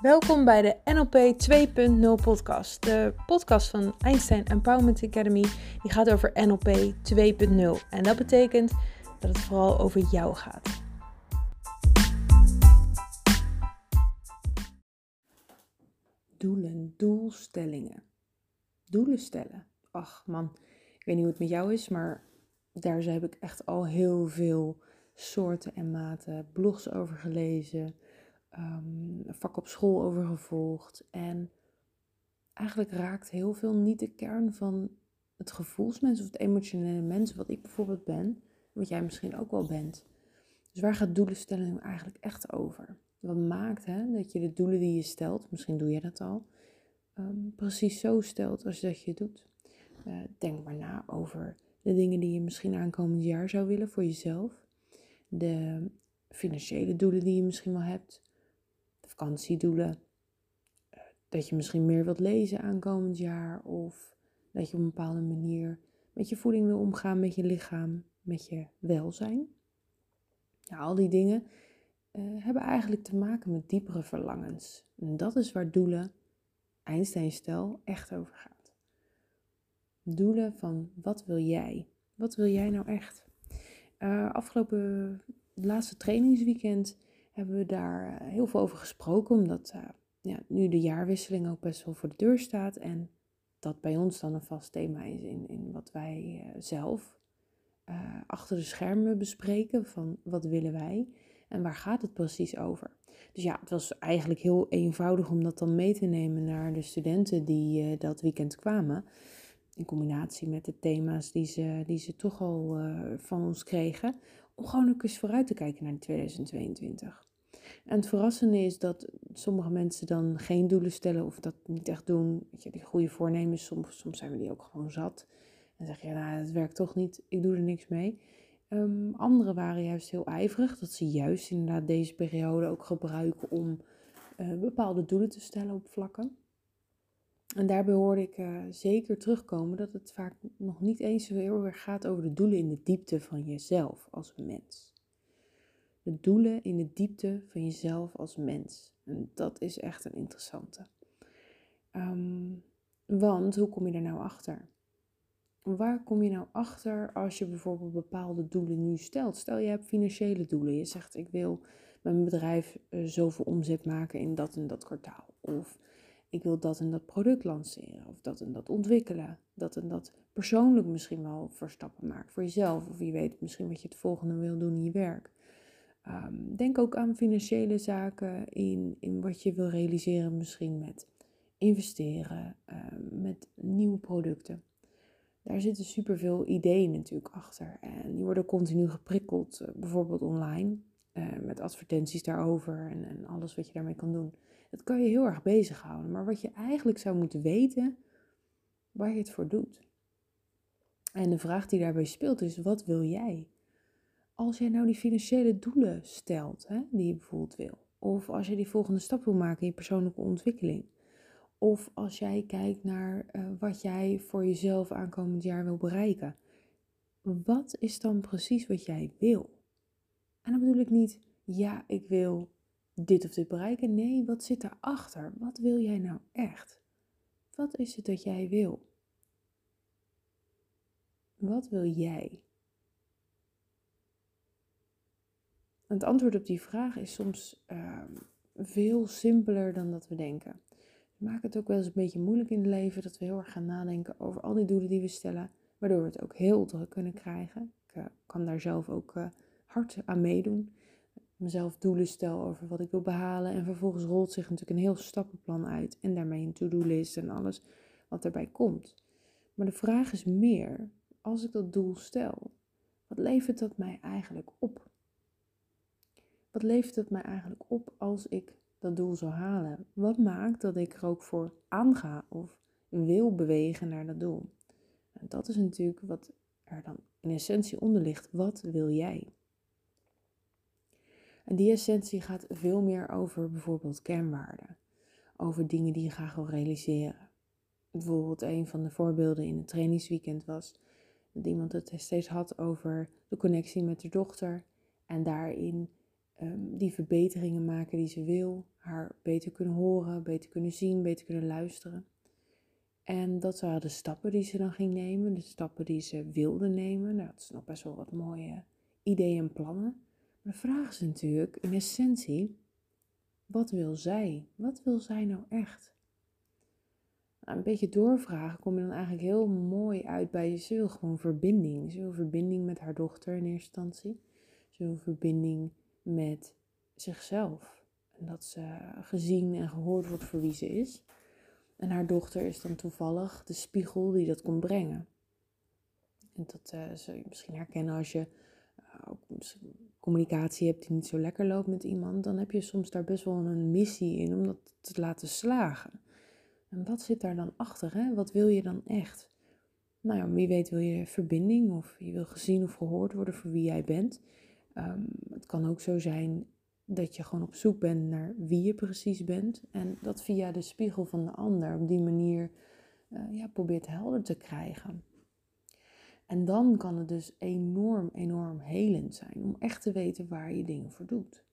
Welkom bij de NLP 2.0 podcast. De podcast van Einstein Empowerment Academy. Die gaat over NLP 2.0. En dat betekent dat het vooral over jou gaat. Doelen, doelstellingen. Doelen stellen. Ach man, ik weet niet hoe het met jou is, maar daar heb ik echt al heel veel soorten en maten blogs over gelezen um, vak op school over gevolgd. En eigenlijk raakt heel veel niet de kern van het gevoelsmens of het emotionele mens, wat ik bijvoorbeeld ben, wat jij misschien ook wel bent. Dus waar gaat doelenstelling eigenlijk echt over? Wat maakt hè, dat je de doelen die je stelt, misschien doe je dat al, um, precies zo stelt als dat je doet? Uh, denk maar na over de dingen die je misschien aankomend jaar zou willen voor jezelf. De financiële doelen die je misschien wel hebt vakantiedoelen. Eh, dat je misschien meer wilt lezen aankomend jaar. Of dat je op een bepaalde manier met je voeding wil omgaan, met je lichaam, met je welzijn. Ja, al die dingen uh, hebben eigenlijk te maken met diepere verlangens. En dat is waar doelen, Einstein-stel, echt over gaat. Doelen van wat wil jij? Wat wil jij nou echt? Uh, afgelopen laatste trainingsweekend hebben we daar eh, heel veel over gesproken, omdat uh, ja, nu de jaarwisseling ook best wel voor de deur staat en dat bij ons dan een vast thema is in, in wat wij uh, zelf achter de schermen bespreken van wat willen wij en waar gaat het precies over. Dus ja, het was eigenlijk heel eenvoudig om dat dan mee te nemen naar de studenten die dat weekend kwamen. In combinatie met de thema's die ze, die ze toch al van ons kregen. Om gewoon ook eens vooruit te kijken naar 2022. En het verrassende is dat sommige mensen dan geen doelen stellen of dat niet echt doen. Weet je, die goede voornemens, soms, soms zijn we die ook gewoon zat. En zeg je, nou, het werkt toch niet, ik doe er niks mee. Um, anderen waren juist heel ijverig, dat ze juist inderdaad deze periode ook gebruiken om uh, bepaalde doelen te stellen op vlakken. En daarbij hoorde ik uh, zeker terugkomen dat het vaak nog niet eens zo heel erg gaat over de doelen in de diepte van jezelf als mens de doelen in de diepte van jezelf als mens. En dat is echt een interessante. Ehm, want hoe kom je er nou achter? Waar kom je nou achter als je bijvoorbeeld bepaalde doelen nu stelt? Stel je hebt financiële doelen. Je zegt ik wil met mijn bedrijf uh, zoveel omzet maken in dat en dat kwartaal. Of ik wil dat en dat product lanceren. Of dat en dat ontwikkelen. Dat en dat persoonlijk misschien wel verstappen maken voor jezelf. Of je weet misschien wat je het volgende wil doen in je werk. Um, denk ook aan financiële zaken in, in wat je wil realiseren, misschien met investeren, um, met nieuwe producten. Daar zitten superveel ideeën natuurlijk achter. En die worden continu geprikkeld, uh, bijvoorbeeld online, uh, met advertenties daarover en, en alles wat je daarmee kan doen. Dat kan je heel erg bezighouden. Maar wat je eigenlijk zou moeten weten, waar je het voor doet. En de vraag die daarbij speelt is, wat wil jij? als jij nou die financiële doelen stelt, hè, die je bijvoorbeeld wil, of als je die volgende stap wil maken in je persoonlijke ontwikkeling, of als jij kijkt naar uh, wat jij voor jezelf aankomend jaar wil bereiken, wat is dan precies wat jij wil? En dan bedoel ik niet, ja, ik wil dit of dit bereiken. Nee, wat zit daarachter? Wat wil jij nou echt? Wat is het dat jij wil? Wat wil jij? het antwoord op die vraag is soms ehm, veel simpeler dan dat we denken. We maken het ook wel eens een beetje moeilijk in het leven dat we heel erg gaan nadenken over al die doelen die we stellen, waardoor we het ook heel druk kunnen krijgen. Ik uh, kan daar zelf ook uh, hard aan meedoen. Mezelf doelen stel over wat ik wil behalen en vervolgens rolt zich natuurlijk een heel stappenplan uit en daarmee een to-do-list en alles wat erbij komt. Maar de vraag is meer, als ik dat doel stel, wat levert dat mij eigenlijk op? Wat levert het mij eigenlijk op als ik dat doel zou halen? Wat maakt dat ik er ook voor aanga of wil bewegen naar dat doel? En dat is natuurlijk wat er dan in essentie onder ligt. Wat wil jij? En die essentie gaat veel meer over bijvoorbeeld kernwaarden. Over dingen die je graag wil realiseren. Bijvoorbeeld een van de voorbeelden in het trainingsweekend was dat iemand het steeds had over de connectie met de dochter. En daarin ehm, die verbeteringen maken die ze wil, haar beter kunnen horen, beter kunnen zien, beter kunnen luisteren. En dat waren de stappen die ze dan ging nemen, de stappen die ze wilde nemen. Nou, dat is nog best wel wat mooie ideeën en plannen. De vraag is natuurlijk, in essentie, wat wil zij? Wat wil zij nou echt? Nou, een beetje doorvragen kom je dan eigenlijk heel mooi uit bij ze wil gewoon verbinding. Ze wil verbinding met haar dochter in eerste instantie. Ze wil verbinding met zichzelf. En dat ze gezien en gehoord wordt voor wie ze is. En haar dochter is dan toevallig de spiegel die dat kon brengen. En dat uh, zul je misschien herkennen als je uh, communicatie hebt die niet zo lekker loopt met iemand. Dan heb je soms daar best wel een missie in om dat te laten slagen. En wat zit daar dan achter? Hè? Wat wil je dan echt? Nou ja, wie weet wil je verbinding of je wil gezien of gehoord worden voor wie jij bent. Um, het kan ook zo zijn dat je gewoon op zoek bent naar wie je precies bent. En dat via de spiegel van de ander op die manier uh, ja, probeert helder te krijgen. En dan kan het dus enorm, enorm helend zijn om echt te weten waar je dingen voor doet.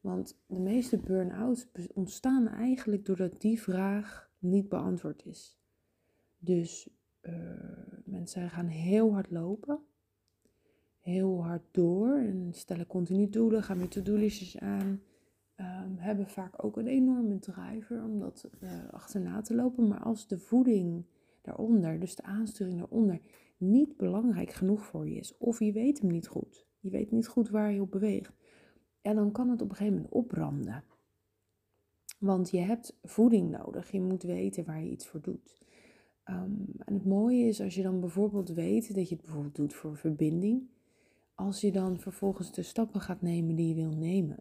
Want de meeste burn-outs ontstaan eigenlijk doordat die vraag niet beantwoord is. Dus uh, mensen gaan heel hard lopen heel hard door en stellen continu doelen, gaan weer to-do-listjes aan. Um, hebben vaak ook een enorme driver om dat uh, achterna te lopen. Maar als de voeding daaronder, dus de aansturing daaronder, niet belangrijk genoeg voor je is, of je weet hem niet goed, je weet niet goed waar je op beweegt, en dan kan het op een gegeven moment opbranden. Want je hebt voeding nodig, je moet weten waar je iets voor doet. Um, en het mooie is als je dan bijvoorbeeld weet dat je het bijvoorbeeld doet voor verbinding, als je dan vervolgens de stappen gaat nemen die je wil nemen.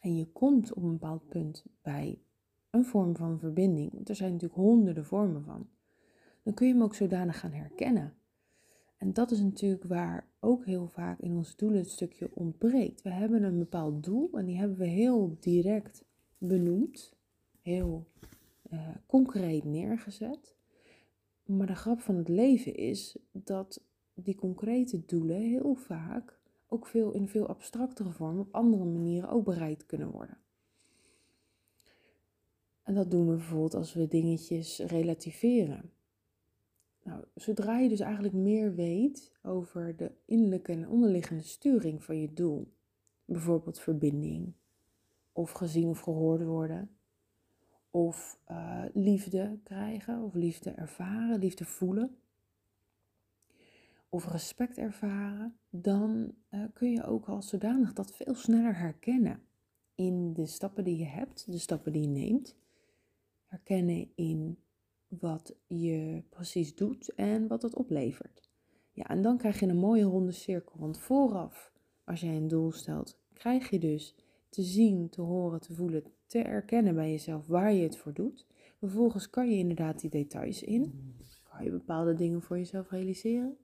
En je komt op een bepaald punt bij een vorm van verbinding, er zijn natuurlijk honderden vormen van, dan kun je hem ook zodanig gaan herkennen. En dat is natuurlijk waar ook heel vaak in ons doelen het stukje ontbreekt. We hebben een bepaald doel en die hebben we heel direct benoemd, heel uh, concreet neergezet. Maar de grap van het leven is dat die concrete doelen heel vaak ook veel in veel abstractere vorm op andere manieren ook bereikt kunnen worden. En dat doen we bijvoorbeeld als we dingetjes relativeren. Nou, zodra je dus eigenlijk meer weet over de innerlijke en onderliggende sturing van je doel, bijvoorbeeld verbinding, of gezien of gehoord worden, of uh, liefde krijgen, of liefde ervaren, liefde voelen, of respect ervaren, dan uh, kun je ook als zodanig dat veel sneller herkennen in de stappen die je hebt, de stappen die je neemt. Herkennen in wat je precies doet en wat het oplevert. Ja, en dan krijg je een mooie ronde cirkel. Want vooraf, als jij een doel stelt, krijg je dus te zien, te horen, te voelen, te erkennen bij jezelf waar je het voor doet. Vervolgens kan je inderdaad die details in. Kan je bepaalde dingen voor jezelf realiseren.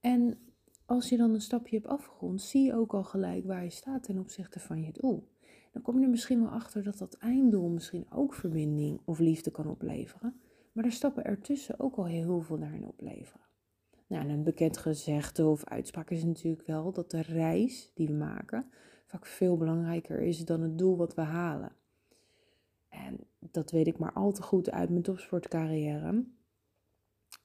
En als je dan een stapje hebt afgerond, zie je ook al gelijk waar je staat ten opzichte van je doel. Dan kom je er misschien wel achter dat dat einddoel misschien ook verbinding of liefde kan opleveren. Maar de stappen ertussen ook al heel veel daarin opleveren. Nou, en een bekend gezegde of uitspraak is natuurlijk wel dat de reis die we maken vaak veel belangrijker is dan het doel wat we halen. En dat weet ik maar al te goed uit mijn topsportcarrière.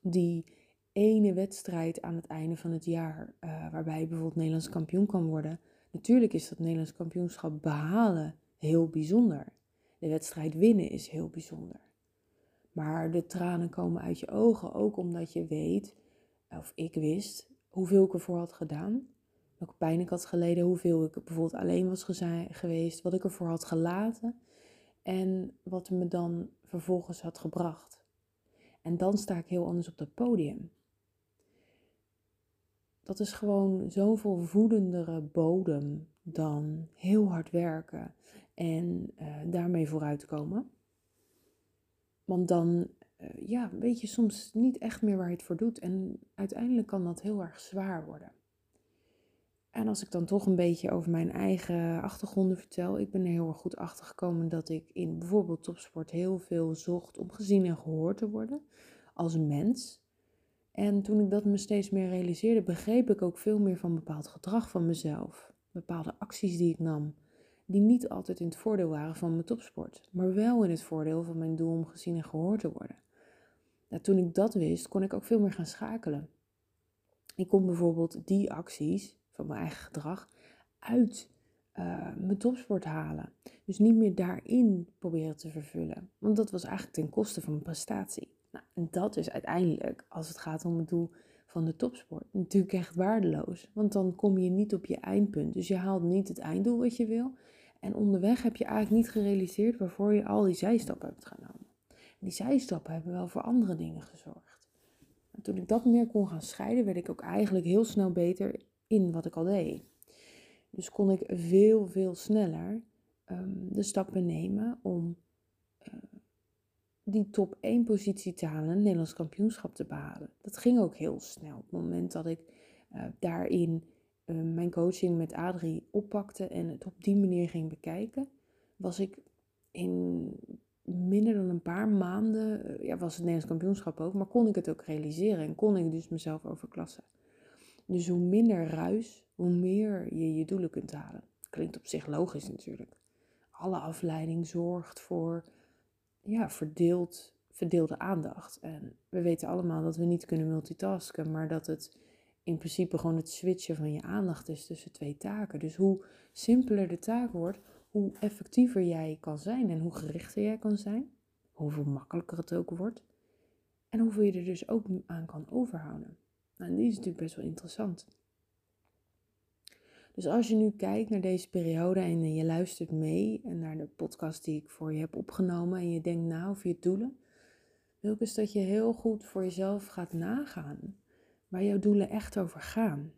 Die ene wedstrijd aan het einde van het jaar, uh, waarbij je bijvoorbeeld Nederlands kampioen kan worden. Natuurlijk is dat Nederlands kampioenschap behalen heel bijzonder. De wedstrijd winnen is heel bijzonder. Maar de tranen komen uit je ogen ook omdat je weet, of ik wist, hoeveel ik ervoor had gedaan. Welke pijn ik had geleden, hoeveel ik bijvoorbeeld alleen was geweest, wat ik ervoor had gelaten en wat me dan vervolgens had gebracht. En dan sta ik heel anders op dat podium dat is gewoon zoveel voedendere bodem dan heel hard werken en uh, daarmee vooruitkomen. Want dan uh, ja, weet je soms niet echt meer waar je het voor doet. En uiteindelijk kan dat heel erg zwaar worden. En als ik dan toch een beetje over mijn eigen achtergronden vertel, ik ben er heel erg goed achter gekomen dat ik in bijvoorbeeld topsport heel veel zocht om gezien en gehoord te worden als mens. En toen ik dat me steeds meer realiseerde, begreep ik ook veel meer van bepaald gedrag van mezelf. bepaalde acties die ik nam, die niet altijd in het voordeel waren van mijn topsport, maar wel in het voordeel van mijn doel om gezien en gehoord te worden. Toen ik dat wist, kon ik ook veel meer gaan schakelen. Ik kon bijvoorbeeld die acties van mijn eigen gedrag uit uh, mijn topsport halen. Dus niet meer daarin proberen te vervullen. Want dat was eigenlijk ten koste van mijn prestatie. Nou, en dat is uiteindelijk, als het gaat om het doel van de topsport, natuurlijk echt waardeloos. Want dan kom je niet op je eindpunt. Dus je haalt niet het einddoel wat je wil. En onderweg heb je eigenlijk niet gerealiseerd waarvoor je al die zijstappen hebt genomen. die zijstappen hebben wel voor andere dingen gezorgd. En toen ik dat meer kon gaan scheiden, werd ik ook eigenlijk heel snel beter in wat ik al deed. Dus kon ik veel, veel sneller ehm, de stappen nemen om uh, die top 1 positie te halen, Nederlands kampioenschap te behalen. Dat ging ook heel snel. Op het moment dat ik uh, daarin mijn coaching met Adrie oppakte en het op die manier ging bekijken, was ik in minder dan een paar maanden, ja, was het Nederlands kampioenschap ook, maar kon ik het ook realiseren en kon ik dus mezelf overklassen. Dus hoe minder ruis, hoe meer je je doelen kunt halen. Klinkt op zich logisch natuurlijk. Alle afleiding zorgt voor ja, verdeeld, verdeelde aandacht. En we weten allemaal dat we niet kunnen multitasken, maar dat het in principe gewoon het switchen van je aandacht is tussen twee taken. Dus hoe simpeler de taak wordt, hoe effectiever jij kan zijn en hoe gerichter jij kan zijn, hoeveel makkelijker het ook wordt en hoeveel je er dus ook aan kan overhouden. Nou, die is natuurlijk best wel interessant. Dus als je nu kijkt naar deze periode en je luistert mee en naar de podcast die ik voor je heb opgenomen en je denkt na over je doelen, wil ik eens dat je heel goed voor jezelf gaat nagaan waar jouw doelen echt over gaan.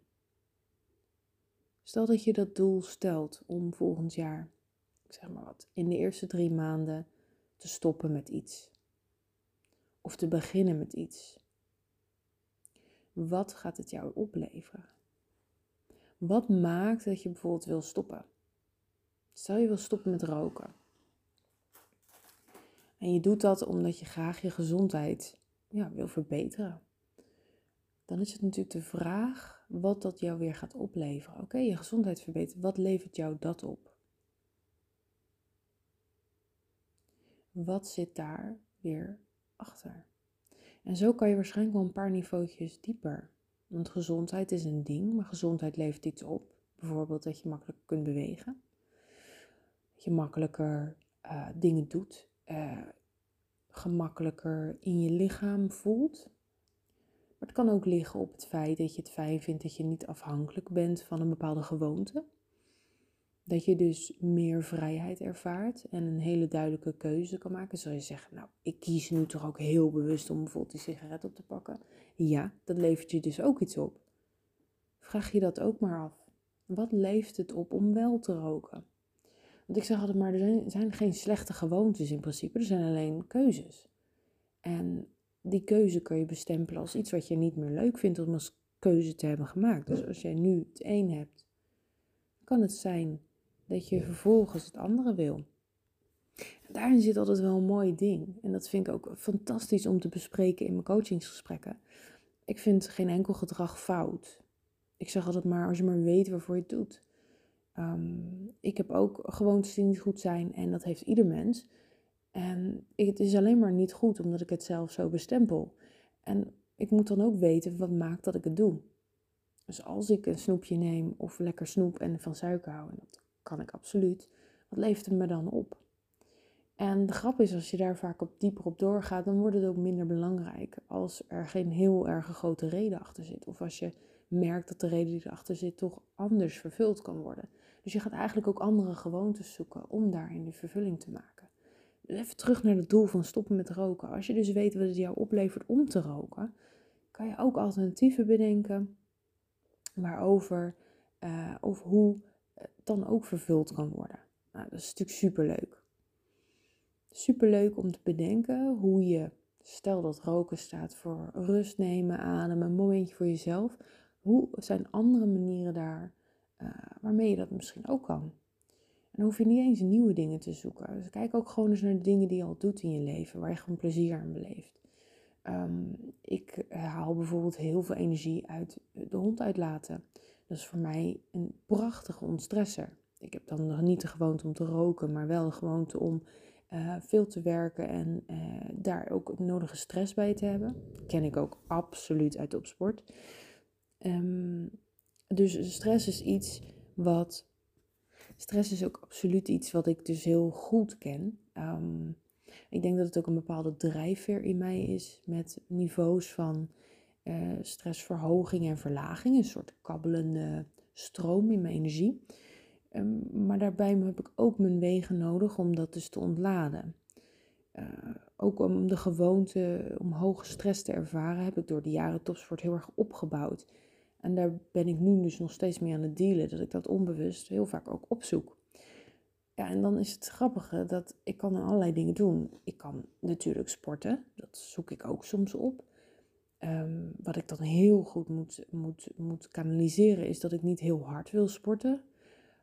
Stel dat je dat doel stelt om volgend jaar, ik zeg maar wat, in de eerste drie maanden te stoppen met iets. Of te beginnen met iets. Wat gaat het jou opleveren? Wat maakt dat je bijvoorbeeld wil stoppen? Stel je wil stoppen met roken. En je doet dat omdat je graag je gezondheid ja, wil verbeteren. Dan is het natuurlijk de vraag wat dat jou weer gaat opleveren. Oké, je gezondheid verbeteren. Wat levert jou dat op? Wat zit daar weer achter? En zo kan je waarschijnlijk wel een paar niveautjes dieper. Want gezondheid is een ding, maar gezondheid levert iets op. Bijvoorbeeld dat je makkelijker kunt bewegen. Dat je makkelijker uh, dingen doet. Uh, gemakkelijker in je lichaam voelt. Maar het kan ook liggen op het feit dat je het fijn vindt dat je niet afhankelijk bent van een bepaalde gewoonte. Dat je dus meer vrijheid ervaart en een hele duidelijke keuze kan maken. Zou je zeggen, nou, ik kies nu toch ook heel bewust om bijvoorbeeld die sigaret op te pakken. Ja, dat levert je dus ook iets op. Vraag je dat ook maar af. Wat levert het op om wel te roken? Want ik zeg altijd maar, er zijn geen slechte gewoontes in principe, er zijn alleen keuzes. En die keuze kun je bestempelen als iets wat je niet meer leuk vindt om als keuze te hebben gemaakt. Dus als jij nu het een hebt, kan het zijn dat je vervolgens het andere wil. daarin zit altijd wel een mooi ding. En dat vind ik ook fantastisch om te bespreken in mijn coachingsgesprekken. Ik vind geen enkel gedrag fout. Ik zeg altijd maar, als je maar weet waarvoor je het doet. Ehm, ik heb ook gewoontes die niet goed zijn en dat heeft ieder mens. En het is alleen maar niet goed omdat ik het zelf zo bestempel. En ik moet dan ook weten wat maakt dat ik het doe. Dus als ik een snoepje neem of lekker snoep en van suiker hou, en dat kan ik absoluut, wat levert het me dan op? En de grap is, als je daar vaak op dieper op doorgaat, dan wordt het ook minder belangrijk als er geen heel erg grote reden achter zit. Of als je merkt dat de reden die erachter zit toch anders vervuld kan worden. Dus je gaat eigenlijk ook andere gewoontes zoeken om daarin de vervulling te maken. Even terug naar het doel van stoppen met roken. Als je dus weet wat het jou oplevert om te roken, kan je ook alternatieven bedenken waarover uh, of hoe het dan ook vervuld kan worden. Nou, dat is natuurlijk superleuk. Superleuk om te bedenken hoe je, stel dat roken staat voor rust nemen, ademen, een momentje voor jezelf. Hoe zijn andere manieren daar uh, waarmee je dat misschien ook kan? Dan hoef je niet eens nieuwe dingen te zoeken. Dus kijk ook gewoon eens naar de dingen die je al doet in je leven, waar je gewoon plezier aan beleeft. Um, ik haal bijvoorbeeld heel veel energie uit de hond uitlaten. Dat is voor mij een prachtige ontstresser. Ik heb dan nog niet de gewoonte om te roken, maar wel de gewoonte om uh, veel te werken en daar ook nodige stress bij te hebben. Ken ik ook absoluut uit opsport. Um, dus stress is iets wat. Stress is ook absoluut iets wat ik dus heel goed ken. Um, ik denk dat het ook een bepaalde drijfveer in mij is met niveaus van uh, stressverhoging en verlaging. Een soort kabbelende stroom in mijn energie. Um, maar daarbij heb ik ook mijn wegen nodig om dat dus te ontladen. Uh, ook om de gewoonte om hoge stress te ervaren, heb ik door de jaren topsport heel erg opgebouwd. En daar ben ik nu dus nog steeds mee aan het dealen, dat ik dat onbewust heel vaak ook opzoek. Ja, en dan is het grappige dat ik kan allerlei dingen doen. Ik kan natuurlijk sporten, dat zoek ik ook soms op. Um, wat ik dan heel goed moet, moet, moet kanaliseren is dat ik niet heel hard wil sporten.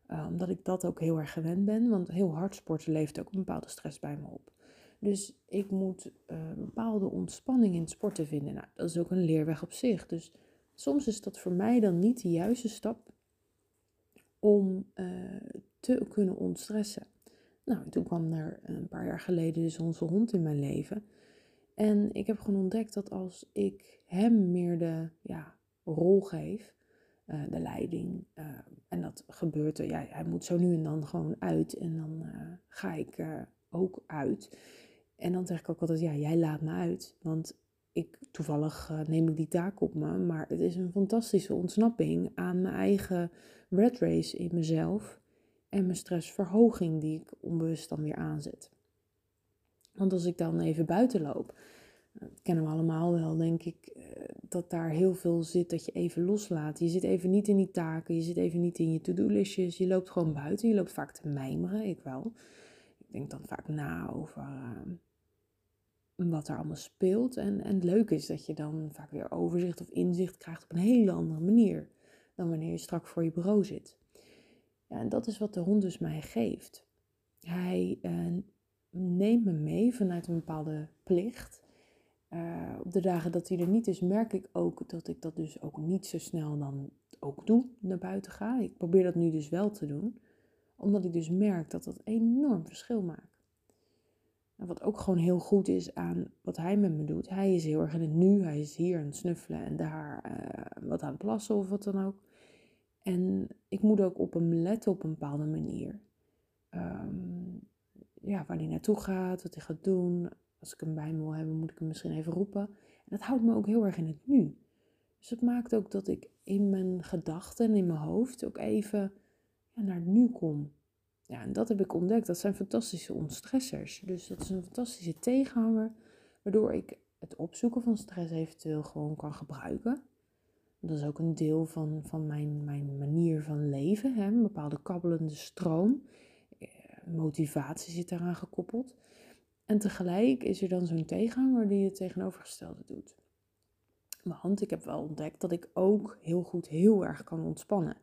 Uh, omdat ik dat ook heel erg gewend ben, want heel hard sporten levert ook een bepaalde stress bij me op. Dus ik moet een bepaalde ontspanning in sporten vinden. Nou, dat is ook een leerweg op zich. Dus soms is dat voor mij dan niet de juiste stap om uh, te kunnen ontstressen. Nou, toen kwam er een paar jaar geleden dus onze hond in mijn leven. En ik heb gewoon ontdekt dat als ik hem meer de ja, rol geef, uh, de leiding, uh, en dat gebeurt er, ja, hij moet zo nu en dan gewoon uit en dan ga ik ook uit. En dan zeg ik ook altijd, ja, jij laat me uit, want ik, toevallig neem ik die taak op me, maar het is een fantastische ontsnapping aan mijn eigen red race in mezelf en mijn stressverhoging die ik onbewust dan weer aanzet. Want als ik dan even buiten loop, dat eh, kennen we allemaal wel, denk ik, eh, dat daar heel veel zit dat je even loslaat. Je zit even niet in die taken, je zit even niet in je to-do-listjes. Je loopt gewoon buiten, je loopt vaak te mijmeren, ik wel. Ik denk dan vaak na over wat er allemaal speelt. En, en het leuke is dat je dan vaak weer overzicht of inzicht krijgt op een hele andere manier dan wanneer je strak voor je bureau zit. Ja, en dat is wat de hond dus mij geeft. Hij uh, neemt me mee vanuit een bepaalde plicht. Uh, op de dagen dat hij er niet is, merk ik ook dat ik dat dus ook niet zo snel dan ook doe, naar buiten ga. Ik probeer dat nu dus wel te doen, omdat ik dus merk dat dat enorm verschil maakt. Wat ook gewoon heel goed is aan wat hij met me doet. Hij is heel erg in het nu, hij is hier aan het snuffelen en daar uh, wat aan het plassen of wat dan ook. En ik moet ook op hem letten op een bepaalde manier. Um, ja, waar hij naartoe gaat, wat hij gaat doen. Als ik hem bij me wil hebben, moet ik hem misschien even roepen. En dat houdt me ook heel erg in het nu. Dus dat maakt ook dat ik in mijn gedachten en in mijn hoofd ook even ja, naar het nu kom. Ja, en dat heb ik ontdekt. Dat zijn fantastische ontstressers. Dus dat is een fantastische tegenhanger, waardoor ik het opzoeken van stress eventueel gewoon kan gebruiken. Dat is ook een deel van, van mijn, mijn manier van leven. Hè? Een bepaalde kabbelende stroom. Eh, motivatie zit daaraan gekoppeld. En tegelijk is er dan zo'n tegenhanger die het tegenovergestelde doet. Want ik heb wel ontdekt dat ik ook heel goed heel erg kan ontspannen.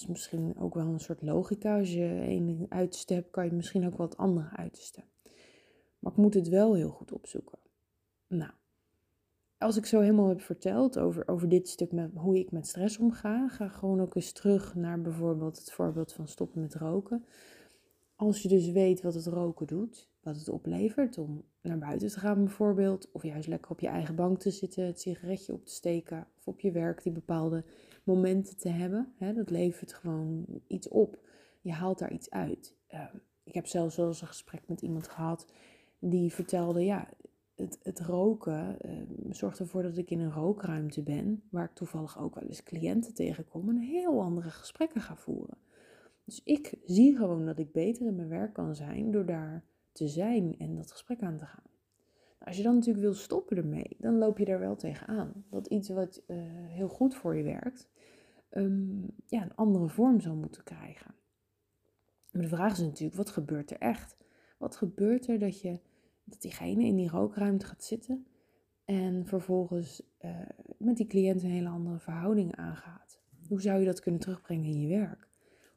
Is misschien ook wel een soort logica. Als je één uiterste kan je misschien ook wel het andere uiterste. Maar ik moet het wel heel goed opzoeken. Nou, als ik zo helemaal heb verteld over, over dit stuk met hoe ik met stress omga, ga gewoon ook eens terug naar bijvoorbeeld het voorbeeld van stoppen met roken. Als je dus weet wat het roken doet, wat het oplevert om naar buiten te gaan bijvoorbeeld, of juist lekker op je eigen bank te zitten, het sigaretje op te steken, of op je werk die bepaalde momenten te hebben, hè, dat levert gewoon iets op. Je haalt daar iets uit. Uh, ik heb zelfs wel eens een gesprek met iemand gehad die vertelde, ja, het, het roken uh, zorgt ervoor dat ik in een rookruimte ben, waar ik toevallig ook wel eens cliënten tegenkom en heel andere gesprekken ga voeren. Dus ik zie gewoon dat ik beter in mijn werk kan zijn door daar te zijn en dat gesprek aan te gaan. Nou, als je dan natuurlijk wil stoppen ermee, dan loop je daar wel tegenaan. Dat iets wat uh, heel goed voor je werkt, um, ja, een andere vorm zou moeten krijgen. Maar de vraag is natuurlijk, wat gebeurt er echt? Wat gebeurt er dat je dat diegene in die rookruimte gaat zitten en vervolgens uh, met die cliënt een hele andere verhouding aangaat. Hoe zou je dat kunnen terugbrengen in je werk?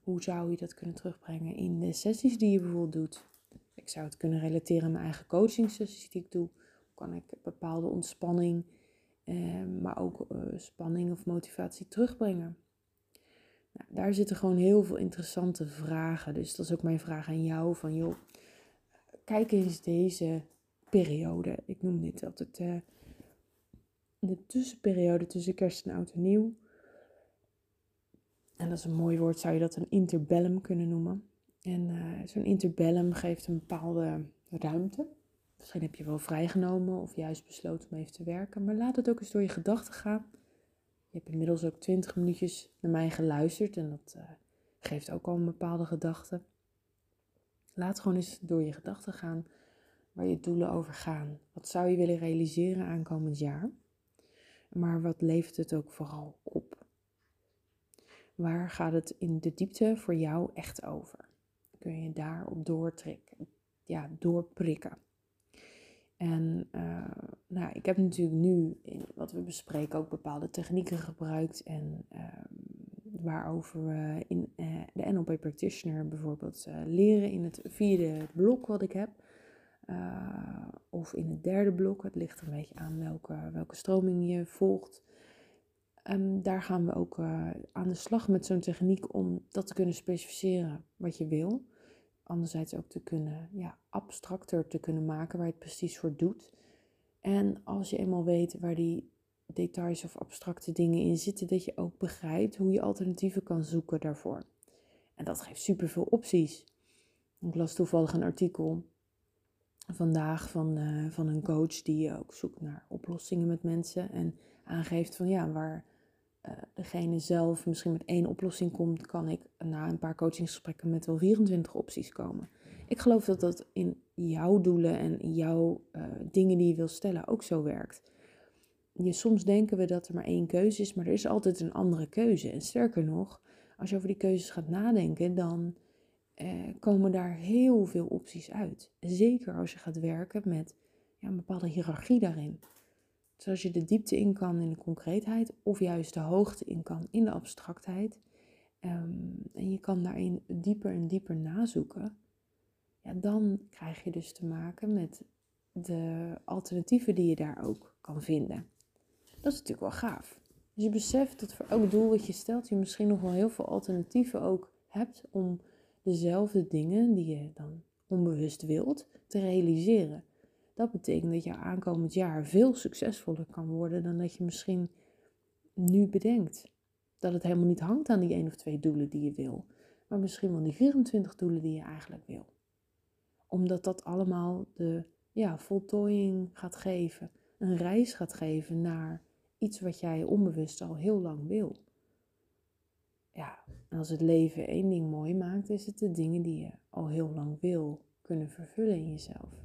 Hoe zou je dat kunnen terugbrengen in de sessies die je bijvoorbeeld doet? Ik zou het kunnen relateren aan mijn eigen coaching sessies die ik doe. Kan ik bepaalde ontspanning, eh, maar ook uh, spanning of motivatie terugbrengen? Daar zitten gewoon heel veel interessante vragen. Dus dat is ook mijn vraag aan jou: van joh, kijk eens deze periode. Ik noem dit altijd uh, de tussenperiode tussen kerst en oud en nieuw. En dat is een mooi woord, zou je dat een interbellum kunnen noemen. En uh, zo'n interbellum geeft een bepaalde ruimte. Misschien heb je wel vrijgenomen of juist besloten om even te werken. Maar laat het ook eens door je gedachten gaan. Je hebt inmiddels ook 20 minuutjes naar mij geluisterd en dat uh, geeft ook al een bepaalde gedachte. Laat gewoon eens door je gedachten gaan waar je doelen over gaan. Wat zou je willen realiseren aankomend jaar? Maar wat levert het ook vooral op? Waar gaat het in de diepte voor jou echt over? Kun je daarop doortrekken, ja, doorprikken? En uh, nou, ik heb natuurlijk nu in wat we bespreken ook bepaalde technieken gebruikt. En uh, waarover we in uh, de NLP Practitioner bijvoorbeeld leren in het vierde blok wat ik heb. of in het derde blok. Het ligt een beetje aan welke, welke stroming je volgt. Um, daar gaan we ook aan de slag met zo'n techniek om dat te kunnen specificeren wat je wil anderzijds ook te kunnen, ja, abstracter te kunnen maken waar je het precies voor doet. En als je eenmaal weet waar die details of abstracte dingen in zitten, dat je ook begrijpt hoe je alternatieven kan zoeken daarvoor. En dat geeft superveel opties. Ik las toevallig een artikel vandaag van, uh, van een coach die ook zoekt naar oplossingen met mensen en aangeeft van ja, waar uh, degene zelf misschien met één oplossing komt, kan ik na een paar coachingsgesprekken met wel 24 opties komen. Ik geloof dat dat in jouw doelen en jouw uh, dingen die je wil stellen ook zo werkt. Je, soms denken we dat er maar één keuze is, maar er is altijd een andere keuze. En sterker nog, als je over die keuzes gaat nadenken, dan uh, komen daar heel veel opties uit. Zeker als je gaat werken met ja, een bepaalde hiërarchie daarin. Zoals je de diepte in kan in de concreetheid of juist de hoogte in kan in de abstractheid. Um, en je kan daarin dieper en dieper nazoeken. Ja, dan krijg je dus te maken met de alternatieven die je daar ook kan vinden. Dat is natuurlijk wel gaaf. Dus je beseft dat voor elk doel wat je stelt, je misschien nog wel heel veel alternatieven ook hebt om dezelfde dingen die je dan onbewust wilt te realiseren. Dat betekent dat je aankomend jaar veel succesvoller kan worden dan dat je misschien nu bedenkt. Dat het helemaal niet hangt aan die één of twee doelen die je wil, maar misschien wel die 24 doelen die je eigenlijk wil. Omdat dat allemaal de ja, voltooiing gaat geven, een reis gaat geven naar iets wat jij onbewust al heel lang wil. Ja, en als het leven één ding mooi maakt, is het de dingen die je al heel lang wil kunnen vervullen in jezelf.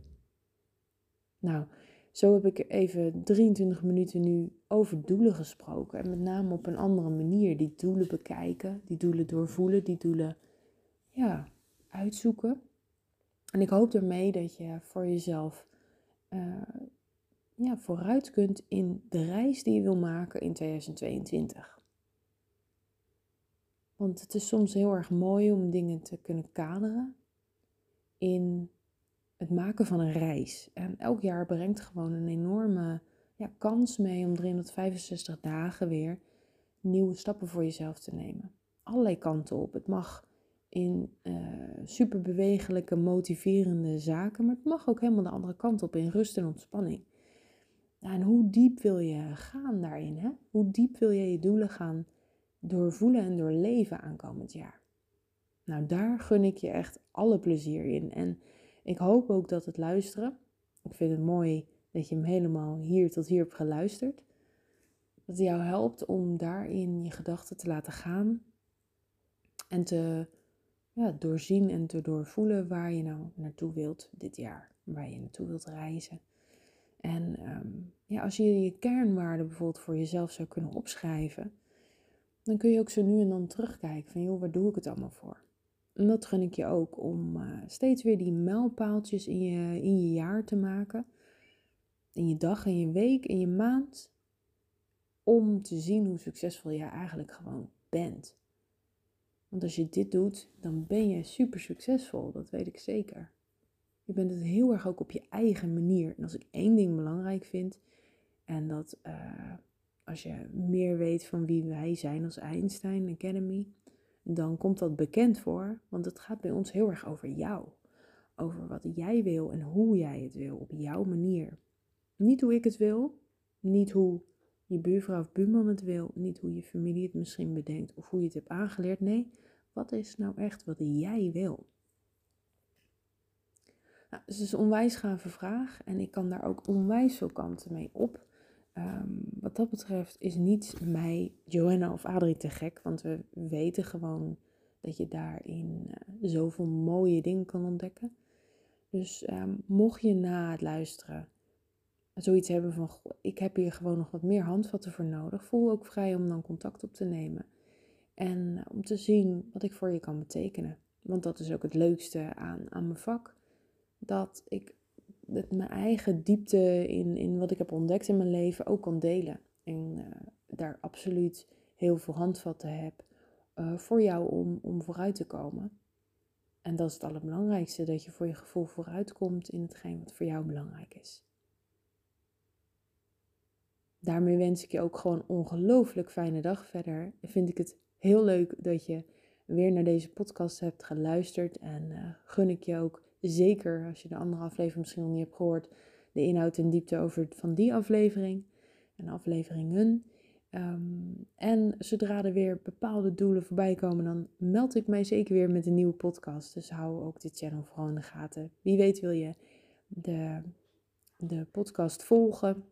Nou, zo heb ik even 23 minuten nu over doelen gesproken. En met name op een andere manier. Die doelen bekijken, die doelen doorvoelen, die doelen ja, uitzoeken. En ik hoop daarmee dat je voor jezelf uh, ja, vooruit kunt in de reis die je wil maken in 2022. Want het is soms heel erg mooi om dingen te kunnen kaderen in het maken van een reis. En elk jaar brengt gewoon een enorme ja, kans mee om 365 dagen weer nieuwe stappen voor jezelf te nemen. Allerlei kanten op. Het mag in uh, superbewegelijke, motiverende zaken, maar het mag ook helemaal de andere kant op in rust en ontspanning. en hoe diep wil je gaan daarin? Hè? Hoe diep wil je je doelen gaan doorvoelen en doorleven aankomend jaar? Nou, daar gun ik je echt alle plezier in. En ik hoop ook dat het luisteren, ik vind het mooi dat je hem helemaal hier tot hier hebt geluisterd, dat het jou helpt om daarin je gedachten te laten gaan en te ja, doorzien en te doorvoelen waar je nou naartoe wilt dit jaar, waar je naartoe wilt reizen. En ehm, ja, als je je kernwaarden bijvoorbeeld voor jezelf zou kunnen opschrijven, dan kun je ook zo nu en dan terugkijken van joh, waar doe ik het allemaal voor? En dat gun ik je ook om uh, steeds weer die mijlpaaltjes in je, in je jaar te maken. In je dag, in je week, in je maand. Om te zien hoe succesvol je eigenlijk gewoon bent. Want als je dit doet, dan ben je super succesvol. Dat weet ik zeker. Je bent het heel erg ook op je eigen manier. En als ik één ding belangrijk vind, en dat uh, als je meer weet van wie wij zijn als Einstein Academy, dan komt dat bekend voor, want het gaat bij ons heel erg over jou. Over wat jij wil en hoe jij het wil, op jouw manier. Niet hoe ik het wil, niet hoe je buurvrouw of buurman het wil, niet hoe je familie het misschien bedenkt of hoe je het hebt aangeleerd. Nee, wat is nou echt wat jij wil? Nou, het is een onwijs gave vraag en ik kan daar ook onwijs veel kanten mee op. Ehm, wat dat betreft is niet mij, Johanna of Adrie te gek, want we weten gewoon dat je daarin uh, zoveel mooie dingen kan ontdekken. Dus ehm, mocht je na het luisteren zoiets hebben van, ik heb hier gewoon nog wat meer handvatten voor nodig, voel ook vrij om dan contact op te nemen. En eh, om te zien wat ik voor je kan betekenen. Want dat is ook het leukste aan, aan mijn vak. Dat ik met mijn eigen diepte in, in wat ik heb ontdekt in mijn leven ook kan delen. En uh, daar absoluut heel veel handvatten heb uh, voor jou om, om vooruit te komen. En dat is het allerbelangrijkste, dat je voor je gevoel vooruitkomt in hetgeen wat voor jou belangrijk is. Daarmee wens ik je ook gewoon ongelooflijk fijne dag verder. Vind ik het heel leuk dat je weer naar deze podcast hebt geluisterd. En uh, gun ik je ook zeker, als je de andere aflevering misschien nog niet hebt gehoord, de inhoud en diepte over van die aflevering en afleveringen. Um, en zodra er weer bepaalde doelen voorbij komen, dan meld ik mij zeker weer met een nieuwe podcast. Dus hou ook dit channel vooral in de gaten. Wie weet wil je de, de podcast volgen.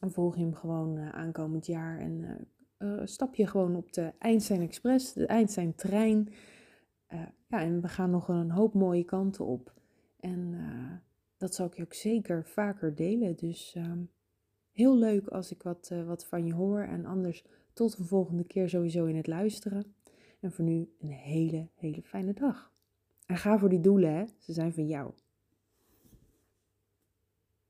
Dan volg je hem gewoon uh, aankomend jaar en uh, stap je gewoon op de Einstein Express, de Einstein trein. Ja, en we gaan nog een hoop mooie kanten op. En dat zal ik je ook zeker vaker delen. Dus um, heel leuk als ik wat, wat van je hoor. En anders tot de volgende keer sowieso in het luisteren. En voor nu een hele, hele fijne dag. En ga voor die doelen, hè. Ze zijn van jou.